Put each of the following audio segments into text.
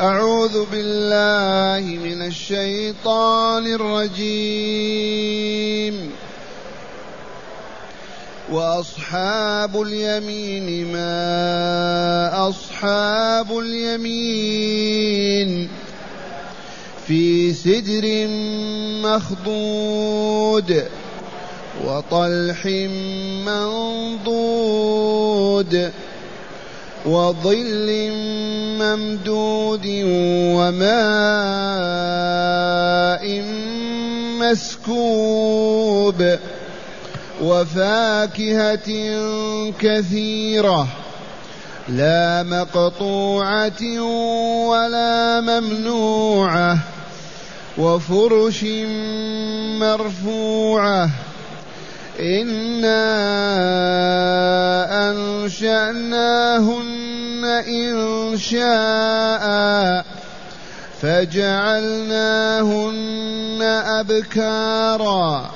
أعوذ بالله من الشيطان الرجيم. وأصحاب اليمين ما أصحاب اليمين. في سدر مخضود وطلح منضود. وظل ممدود وماء مسكوب وفاكهة كثيرة لا مقطوعة ولا ممنوعة وفرش مرفوعة إنا أنشأناهن إن شاء فجعلناهن أبكارا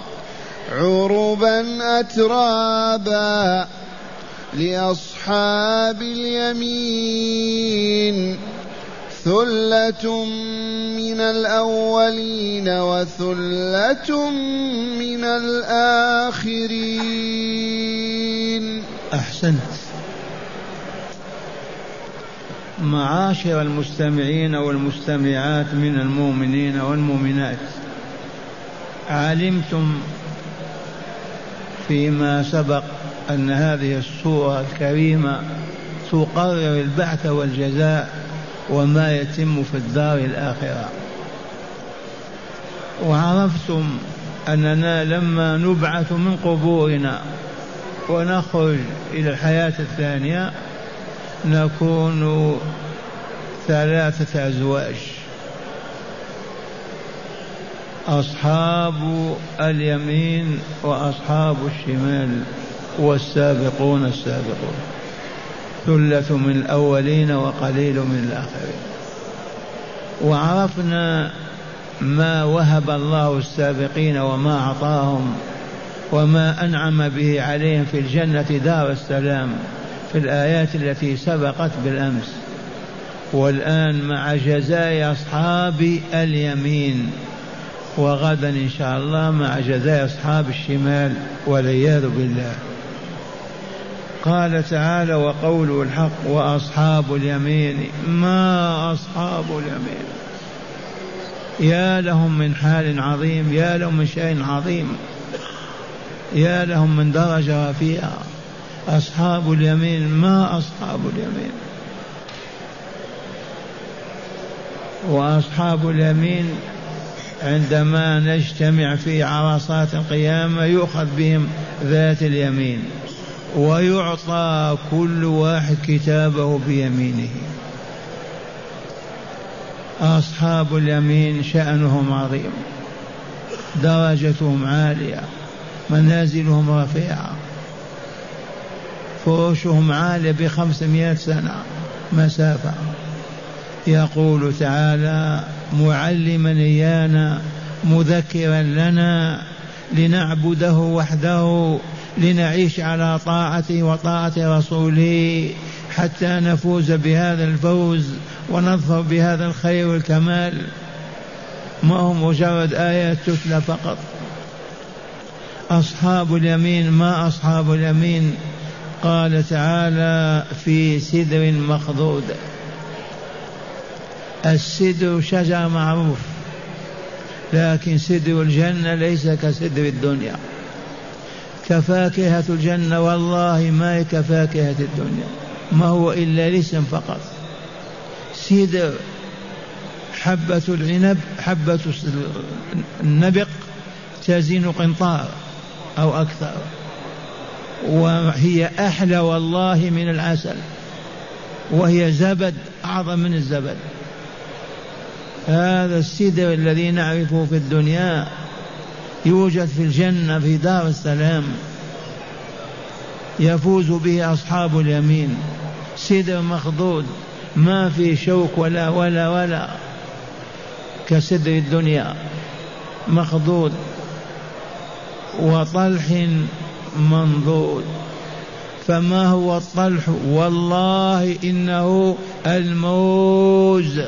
عربا أترابا لأصحاب اليمين ثلة من الأولين وثلة من الآخرين أحسنت. معاشر المستمعين والمستمعات من المؤمنين والمؤمنات علمتم فيما سبق أن هذه السورة الكريمة تقرر البعث والجزاء وما يتم في الدار الآخرة. وعرفتم أننا لما نبعث من قبورنا ونخرج إلى الحياة الثانية نكون ثلاثة أزواج. أصحاب اليمين وأصحاب الشمال والسابقون السابقون. ثلة من الأولين وقليل من الآخرين. وعرفنا ما وهب الله السابقين وما أعطاهم وما أنعم به عليهم في الجنة دار السلام في الآيات التي سبقت بالأمس. والآن مع جزاء أصحاب اليمين. وغدا إن شاء الله مع جزاء أصحاب الشمال والعياذ بالله. قال تعالى وقوله الحق وأصحاب اليمين ما أصحاب اليمين؟ يا لهم من حال عظيم يا لهم من شيء عظيم يا لهم من درجة رفيعة. أصحاب اليمين ما أصحاب اليمين؟ وأصحاب اليمين عندما نجتمع في عرصات القيامة يؤخذ بهم ذات اليمين. ويعطى كل واحد كتابه بيمينه. أصحاب اليمين شأنهم عظيم درجتهم عالية منازلهم رفيعة. فروشهم عالية بخمسمائة سنة مسافة. يقول تعالى معلما إيانا مذكرا لنا لنعبده وحده لنعيش على طاعته وطاعة رسوله حتى نفوز بهذا الفوز ونظفر بهذا الخير والكمال. ما هو مجرد آيات تتلى فقط. أصحاب اليمين ما أصحاب اليمين؟ قال تعالى في سدر مخضود. السدر شجر معروف لكن سدر الجنة ليس كسدر الدنيا. كفاكهة الجنة والله ما هي كفاكهة الدنيا. ما هو إلا الاسم فقط. سدر حبة العنب حبة النبق تزين قنطار أو أكثر. وهي أحلى والله من العسل. وهي زبد أعظم من الزبد. هذا السدر الذي نعرفه في الدنيا يوجد في الجنة في دار السلام يفوز به أصحاب اليمين. سدر مخضود ما في شوك ولا ولا ولا. كسدر الدنيا مخضود وطلح منضود. فما هو الطلح؟ والله إنه الموز.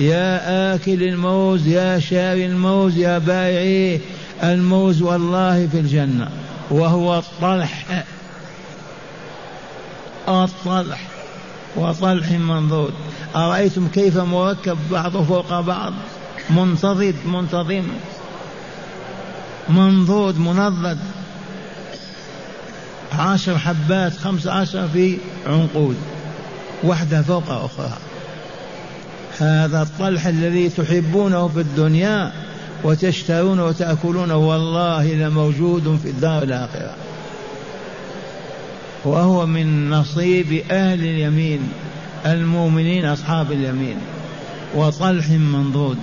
يا آكل الموز يا شاري الموز يا بائعي الموز والله في الجنة. وهو الطلح الطلح. وطلح منضود. أرأيتم كيف مركب بعضه فوق بعض؟ منتضد منتظم. منضود منضد. عشر حبات خمس عشر في عنقود. واحدة فوق أخرى. هذا الطلح الذي تحبونه في الدنيا وتشترون وتأكلون والله لموجود في الدار الآخرة. وهو من نصيب أهل اليمين المؤمنين أصحاب اليمين. وطلح منضود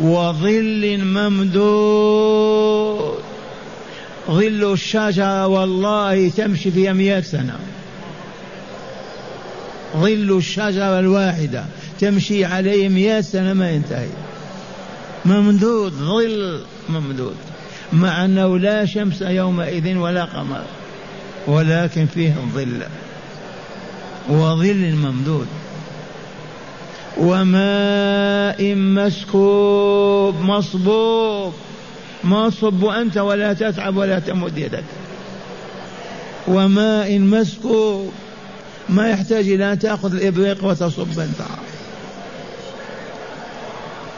وظل ممدود. ظل الشجرة والله تمشي فيها مئة سنة. ظل الشجرة الواحدة. تمشي عليه مئة سنة ما ينتهي. ممدود ظل ممدود. مع أنه لا شمس يومئذ ولا قمر ولكن فيه ظل. وظل ممدود. وماء مسكوب مصبوب. ما تصب أنت ولا تتعب ولا تمد يدك. وماء مسكوب. ما يحتاج إلى أن تأخذ الإبريق وتصب أنت.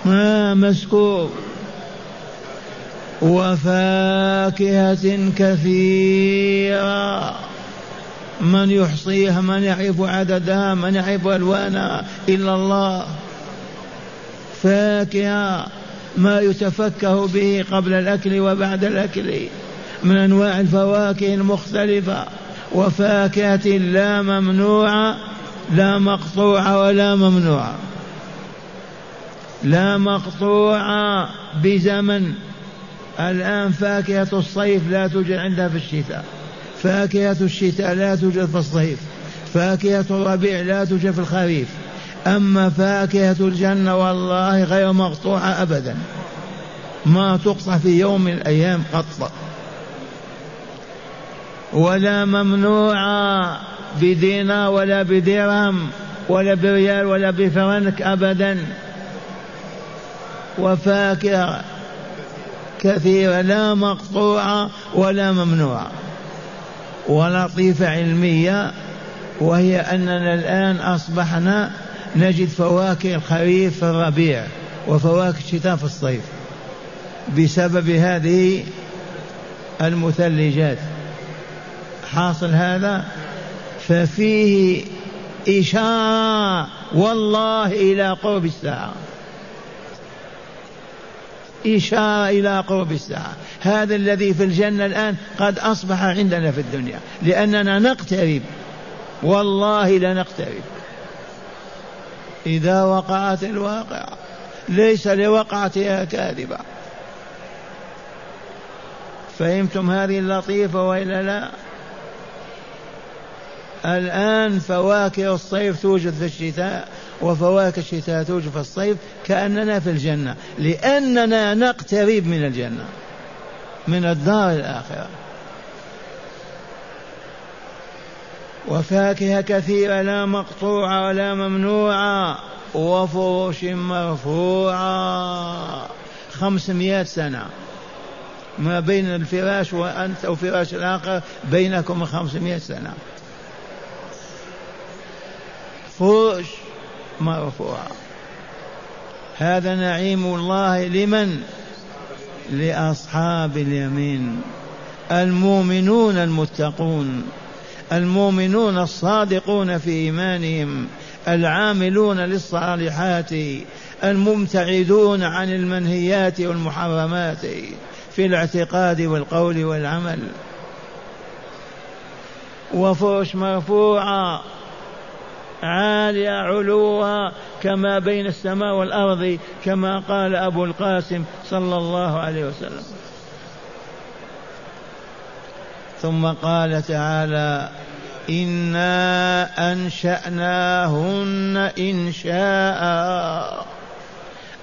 ماء مسكوب وفاكهة كثيرة. من يحصيها من يعرف عددها من يعرف ألوانها إلا الله. فاكهة ما يتفكه به قبل الأكل وبعد الأكل. من أنواع الفواكه المختلفة. وفاكهة لا ممنوعة لا مقطوعة ولا ممنوعة. لا مقطوعة بزمن. الآن فاكهة الصيف لا توجد عندها في الشتاء. فاكهة الشتاء لا توجد في الصيف. فاكهة الربيع لا توجد في الخريف. أما فاكهة الجنة والله غير مقطوعة أبدا. ما تقطع في يوم من الأيام قط. ولا ممنوعة بدينار ولا بدرهم ولا بريال ولا بفرنك أبدا. وفاكهة كثيرة لا مقطوعة ولا ممنوعة. ولطيفة علمية وهي أننا الآن أصبحنا نجد فواكه الخريف في الربيع وفواكه الشتاء في الصيف بسبب هذه المثلجات. حاصل هذا؟ ففيه إشارة والله إلى قرب الساعة. إشارة إلى قرب الساعة. هذا الذي في الجنة الآن قد أصبح عندنا في الدنيا. لأننا نقترب. والله لنقترب. إذا وقعت الواقعة ليس لوقعتها كاذبة. فهمتم هذه اللطيفة وإلا لا؟ الآن فواكه الصيف توجد في الشتاء. وفواكه الشتاء توجد في الصيف كأننا في الجنة لأننا نقترب من الجنة من الدار الآخرة. وفاكهة كثيرة لا مقطوعة ولا ممنوعة وفروش مرفوعة. خمسمائة سنة. ما بين الفراش وأنت أو فراش الآخر بينكم خمسمائة سنة. فروش مرفوعة. هذا نعيم الله لمن؟ لأصحاب اليمين. المؤمنون المتقون. المؤمنون الصادقون في إيمانهم. العاملون للصالحات. المبتعدون عن المنهيات والمحرمات. في الاعتقاد والقول والعمل. وفرش مرفوعة. عالية علوها كما بين السماء والأرض كما قال أبو القاسم صلى الله عليه وسلم. ثم قال تعالى إنا أنشأناهن إنشاء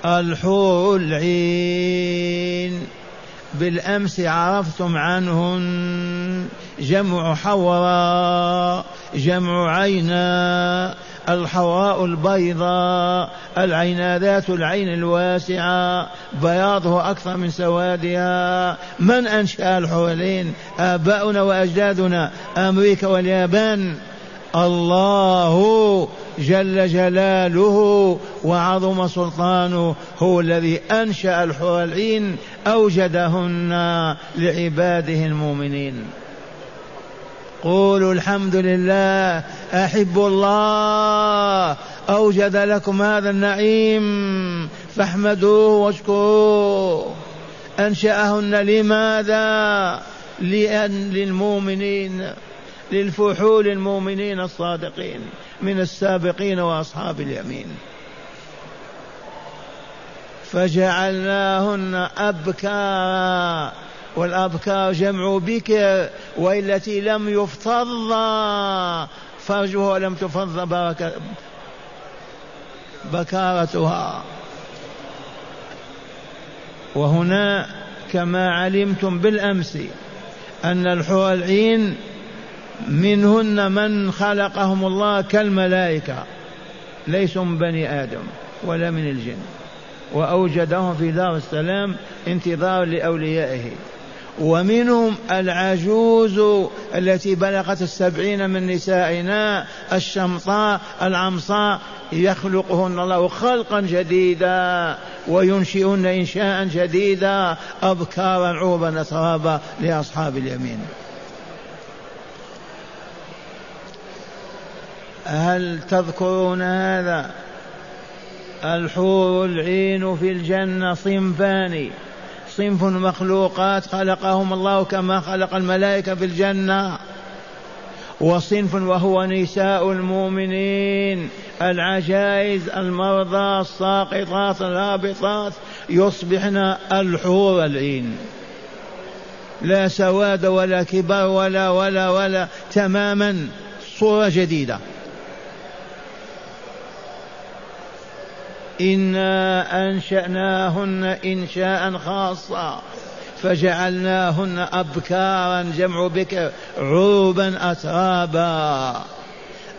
الحور العين. بالأمس عرفتم عنهن جمع حوراء جمع عينا الحواء البيضاء العينا ذات العين الواسعة بياضه أكثر من سوادها. من أنشأ الحورين؟ آباؤنا وأجدادنا أمريكا واليابان. الله جل جلاله وعظم سلطانه هو الذي أنشأ الحور العين أوجدهن لعباده المؤمنين. قولوا الحمد لله أحب الله أوجد لكم هذا النعيم فاحمدوه واشكروه. أنشأهن لماذا؟ لأن للمؤمنين. للفحول المؤمنين الصادقين من السابقين وأصحاب اليمين. فجعلناهن ابكارا والابكار جمع بكر والتي لم يفتض. فرجها ولم تفض بركة بكارتها. وهنا كما علمتم بالأمس أن الحور العين منهن من خلقهم الله كالملائكة. ليسوا من بني آدم ولا من الجن. وأوجدهم في دار السلام انتظار لأوليائه. ومنهم العجوز التي بلغت السبعين من نسائنا الشمطاء العمصاء. يخلقهن الله خلقا جديدا وينشئهن إنشاء جديدا أبكارا عوبا أترابا لأصحاب اليمين. هل تذكرون هذا؟ الحور العين في الجنة صنفان. صنف مخلوقات خلقهم الله كما خلق الملائكة في الجنة. وصنف وهو نساء المؤمنين. العجائز المرضى الساقطات الهابطات. يصبحن الحور العين لا سواد ولا كبر ولا ولا ولا تماما. صورة جديدة. إنا أنشأناهن إنشاء خاصا فجعلناهن أبكارا جمع بكر عروبا أترابا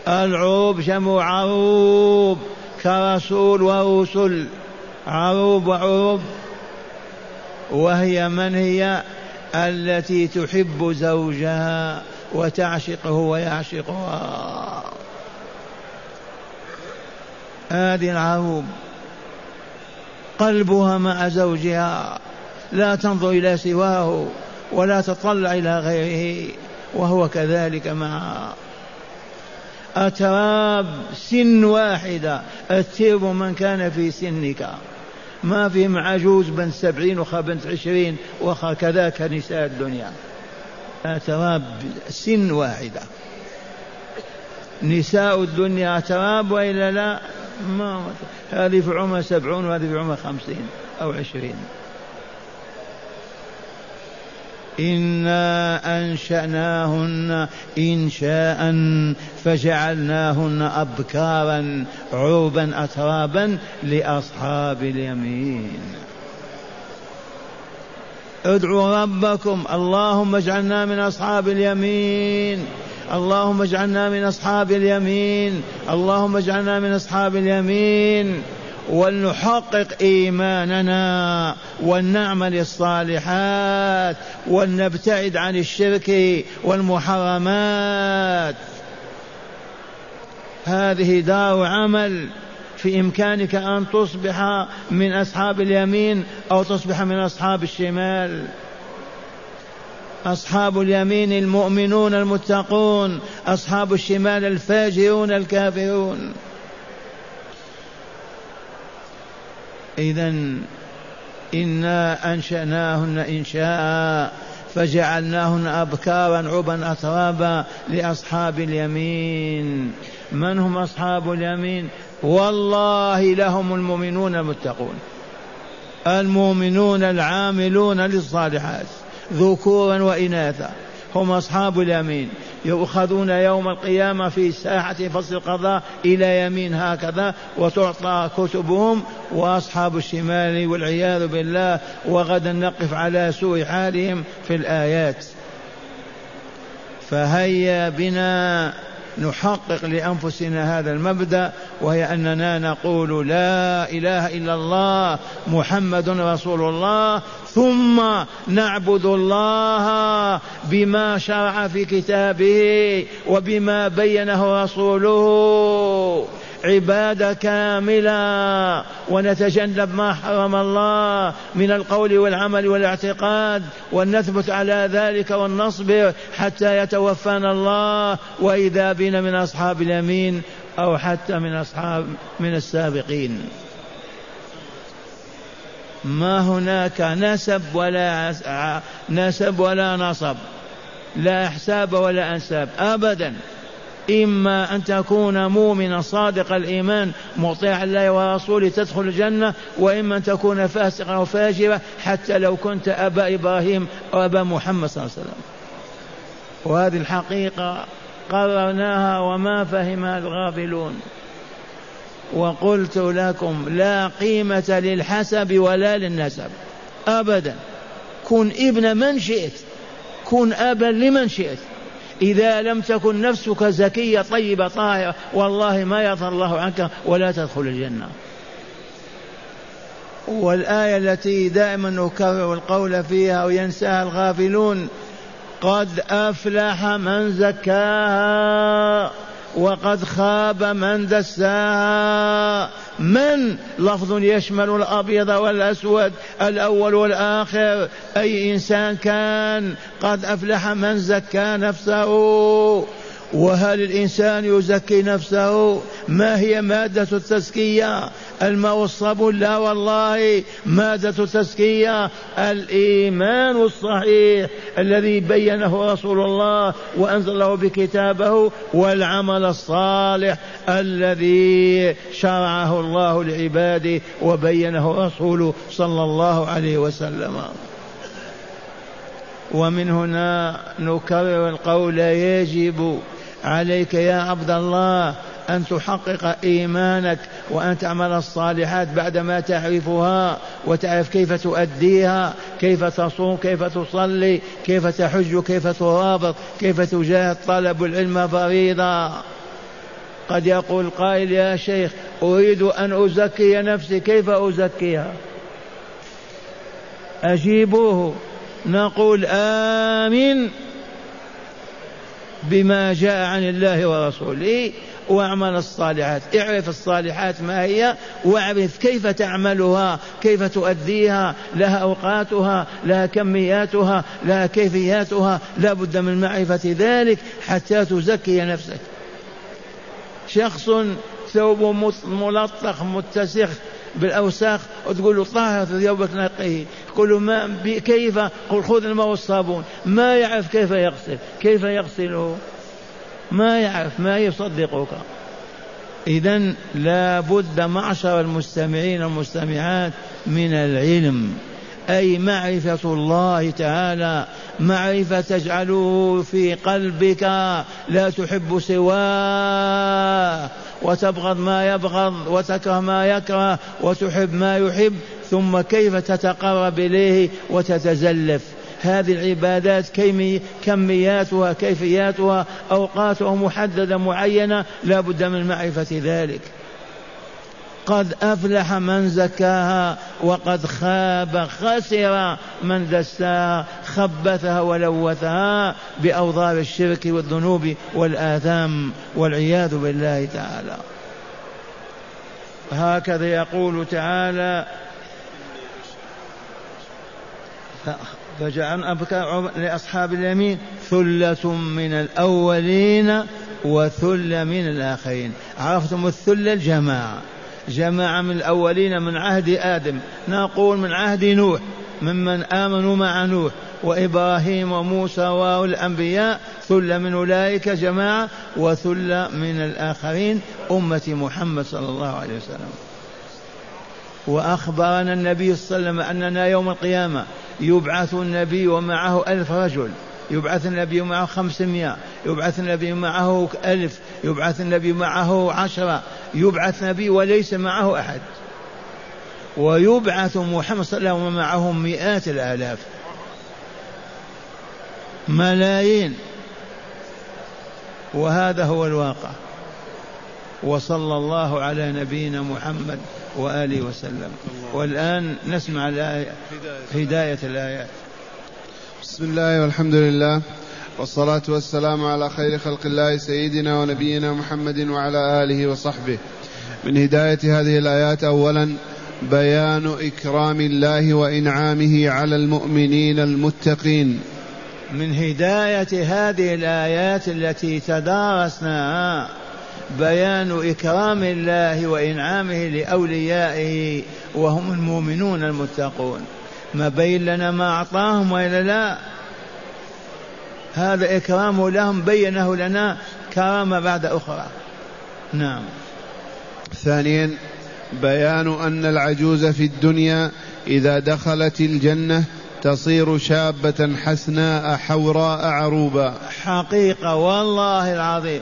العروب جمع عروب كرسول ورسل عروب وعروب وهي من هي التي تحب زوجها وتعشقه ويعشقها هذه العروب قلبها مع زوجها. لا تنظر إلى سواه ولا تطلع إلى غيره وهو كذلك معها أتراب سن واحدة. الترب من كان في سنك. ما فيهم عجوز بنت سبعين وخا بنت عشرين وكذاك نساء الدنيا. أتراب سن واحدة. نساء الدنيا أتراب وإلا لا؟ ما هذه في عمر سبعون وهذه في عمر خمسين أو عشرين. إنا أنشأناهن إنشاء فجعلناهن أبكارا عربا أترابا لأصحاب اليمين. ادعوا ربكم اللهم اجعلنا من أصحاب اليمين. اللهم اجعلنا من أصحاب اليمين. اللهم اجعلنا من أصحاب اليمين. ولنحقق إيماننا ولنعمل الصالحات ولنبتعد عن الشرك والمحرمات. هذه دار عمل في إمكانك أن تصبح من أصحاب اليمين أو تصبح من أصحاب الشمال. أصحاب اليمين المؤمنون المتقون أصحاب الشمال الفاجرون الكافرون. إذا إنا أنشأناهن إنشاء فجعلناهن أبكارا عبا أترابا لأصحاب اليمين. من هم أصحاب اليمين؟ والله لهم المؤمنون المتقون المؤمنون العاملون للصالحات. ذكورا وإناثا هم أصحاب اليمين. يؤخذون يوم القيامة في ساحة فصل القضاء إلى يمين هكذا وتعطى كتبهم وأصحاب الشمال والعياذ بالله وغدا نقف على سوء حالهم في الآيات. فهيا بنا نحقق لأنفسنا هذا المبدأ وهي أننا نقول لا إله إلا الله محمد رسول الله ثم نعبد الله بما شرع في كتابه وبما بينه رسوله. عبادة كاملة. ونتجنب ما حرم الله من القول والعمل والاعتقاد ونثبت على ذلك ونصبر حتى يتوفانا الله. وإذا بنا من أصحاب اليمين أو حتى من أصحاب من السابقين. ما هناك نسب ولا نسب ولا نصب. لا احساب ولا أنساب. ابدا. إما أن تكون مؤمنا صادق الإيمان مطيعا الله ورسوله تدخل الجنة وإما أن تكون فاسقا أو فاجرا حتى لو كنت أبا إبراهيم أو أبا محمد صلى الله عليه وسلم. وهذه الحقيقة قررناها وما فهمها الغافلون. وقلت لكم لا قيمة للحسب ولا للنسب. أبدا. كن ابن من شئت. كن أبا لمن شئت. إذا لم تكن نفسك زكية طيبة طاهرة والله ما يرضى الله عنك ولا تدخل الجنة. والآية التي دائما نكرر القول فيها وينساها الغافلون قد أفلح من زكاها وقد خاب من دساها. من لفظ يشمل الأبيض والأسود الأول والآخر. أي إنسان كان قد أفلح من زكى نفسه. وهل الإنسان يزكي نفسه؟ ما هي مادة التزكية؟ الماء الصبون لا والله. مادة التزكية الإيمان الصحيح الذي بينه رسول الله وأنزله بكتابه والعمل الصالح الذي شرعه الله لعباده وبينه رسوله صلى الله عليه وسلم. ومن هنا نكرر القول يجب عليك يا عبد الله أن تحقق إيمانك وأن تعمل الصالحات بعدما تعرفها وتعرف كيف تؤديها كيف تصوم كيف تصلي كيف تحج كيف ترابط كيف تجاهد طلب العلم فريضة. قد يقول قائل يا شيخ أريد أن أزكي نفسي كيف أزكيها؟ أجيبوه نقول آمين. بما جاء عن الله ورسوله واعمل الصالحات. اعرف الصالحات ما هي واعرف كيف تعملها كيف تؤديها لها أوقاتها لها كمياتها لها كيفياتها. لا بد من معرفة ذلك حتى تزكي نفسك. شخص ثوب ملطخ متسخ بالأوساخ وتقول له طهر ثوبك نقيه يقول له ما كيف؟ قل خذ الماء والصابون. ما يعرف كيف يغسل. كيف يغسله؟ ما يعرف. ما يصدقك. إذا لا بد معشر المستمعين والمستمعات من العلم أي معرفة الله تعالى. معرفة تجعله في قلبك لا تحب سواه. وتبغض ما يبغض وتكره ما يكره وتحب ما يحب ثم كيف تتقرب إليه وتتزلف؟ هذه العبادات كمياتها كيفياتها أوقاتها محددة معينة لا بد من معرفة ذلك. قد أفلح من زكاها وقد خاب خسر من دساها خبثها ولوثها بأوضار الشرك والذنوب والآثام والعياذ بالله تعالى. هكذا يقول تعالى فجعلنا أبكى لأصحاب اليمين ثلة من الأولين وثلة من الآخرين. عرفتم الثلة الجماعة؟ جماعة من الأولين من عهد آدم نقول من عهد نوح ممن آمنوا مع نوح وإبراهيم وموسى والأنبياء ثلة من أولئك جماعة وثلة من الآخرين أمة محمد صلى الله عليه وسلم. وأخبرنا النبي صلى الله عليه وسلم أننا يوم القيامة يبعث النبي ومعه ألف رجل. يبعث النبي معه خمسمائة يبعث النبي معه ألف يبعث النبي معه عشرة يبعث نبي وليس معه أحد. ويبعث محمد صلى الله عليه وسلم معهم مئات الآلاف. ملايين. وهذا هو الواقع. وصلى الله على نبينا محمد وآله وسلم. والآن نسمع الآية هداية الآيات. بسم الله والحمد لله والصلاة والسلام على خير خلق الله سيدنا ونبينا محمد وعلى آله وصحبه. من هداية هذه الآيات أولا بيان إكرام الله وإنعامه على المؤمنين المتقين. من هداية هذه الآيات التي تدارسناها بيان إكرام الله وإنعامه لأوليائه وهم المؤمنون المتقون. ما بين لنا ما أعطاهم وإلا لا. هذا إكرامه لهم بينه لنا كرامة بعد أخرى. نعم. ثانيا بيان أن العجوز في الدنيا إذا دخلت الجنة تصير شابة حسناء حوراء عروبا. حقيقة والله العظيم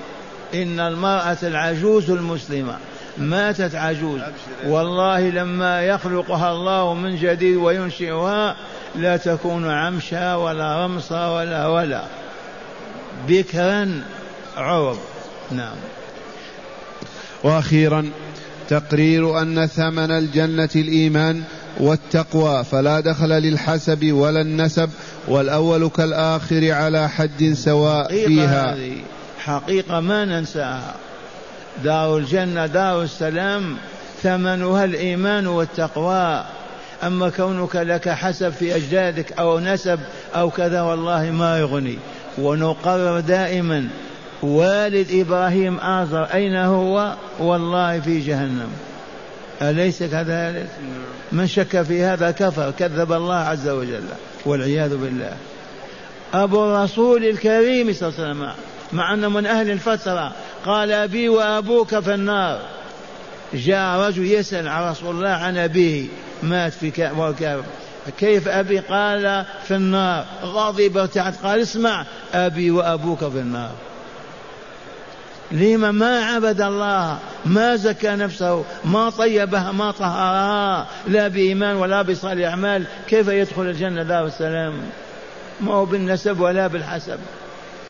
إن المرأة العجوز المسلمة. ماتت عجوز. والله لما يخلقها الله من جديد وينشئها لا تكون عمشا ولا رمصا ولا ولا. بكرا عرب نعم. وأخيرا تقرير أن ثمن الجنة الإيمان والتقوى فلا دخل للحسب ولا النسب والأول كالآخر على حد سواء فيها. هذه حقيقة ما ننساها. دار الجنة دار السلام ثمنها الإيمان والتقوى. أما كونك لك حسب في أجدادك أو نسب أو كذا والله ما يغني. ونقرر دائما والد إبراهيم آزر أين هو؟ والله في جهنم. اليس كذلك من شك في هذا؟ كفر. كذب الله عز وجل. والعياذ بالله. أبو الرسول الكريم صلى الله عليه وسلم مع انه من أهل الفترة قال أبي وأبوك في النار. جاء رجل يسأل عن رسول الله عن أبيه مات في كافر كيف أبي؟ قال في النار. غضب ارتعد قال اسمع أبي وأبوك في النار. لما ما عبد الله ما زكى نفسه ما طيبها ما طهرها لا بإيمان ولا بصالح أعمال كيف يدخل الجنة دار السلام؟ ما هو بالنسب ولا بالحسب.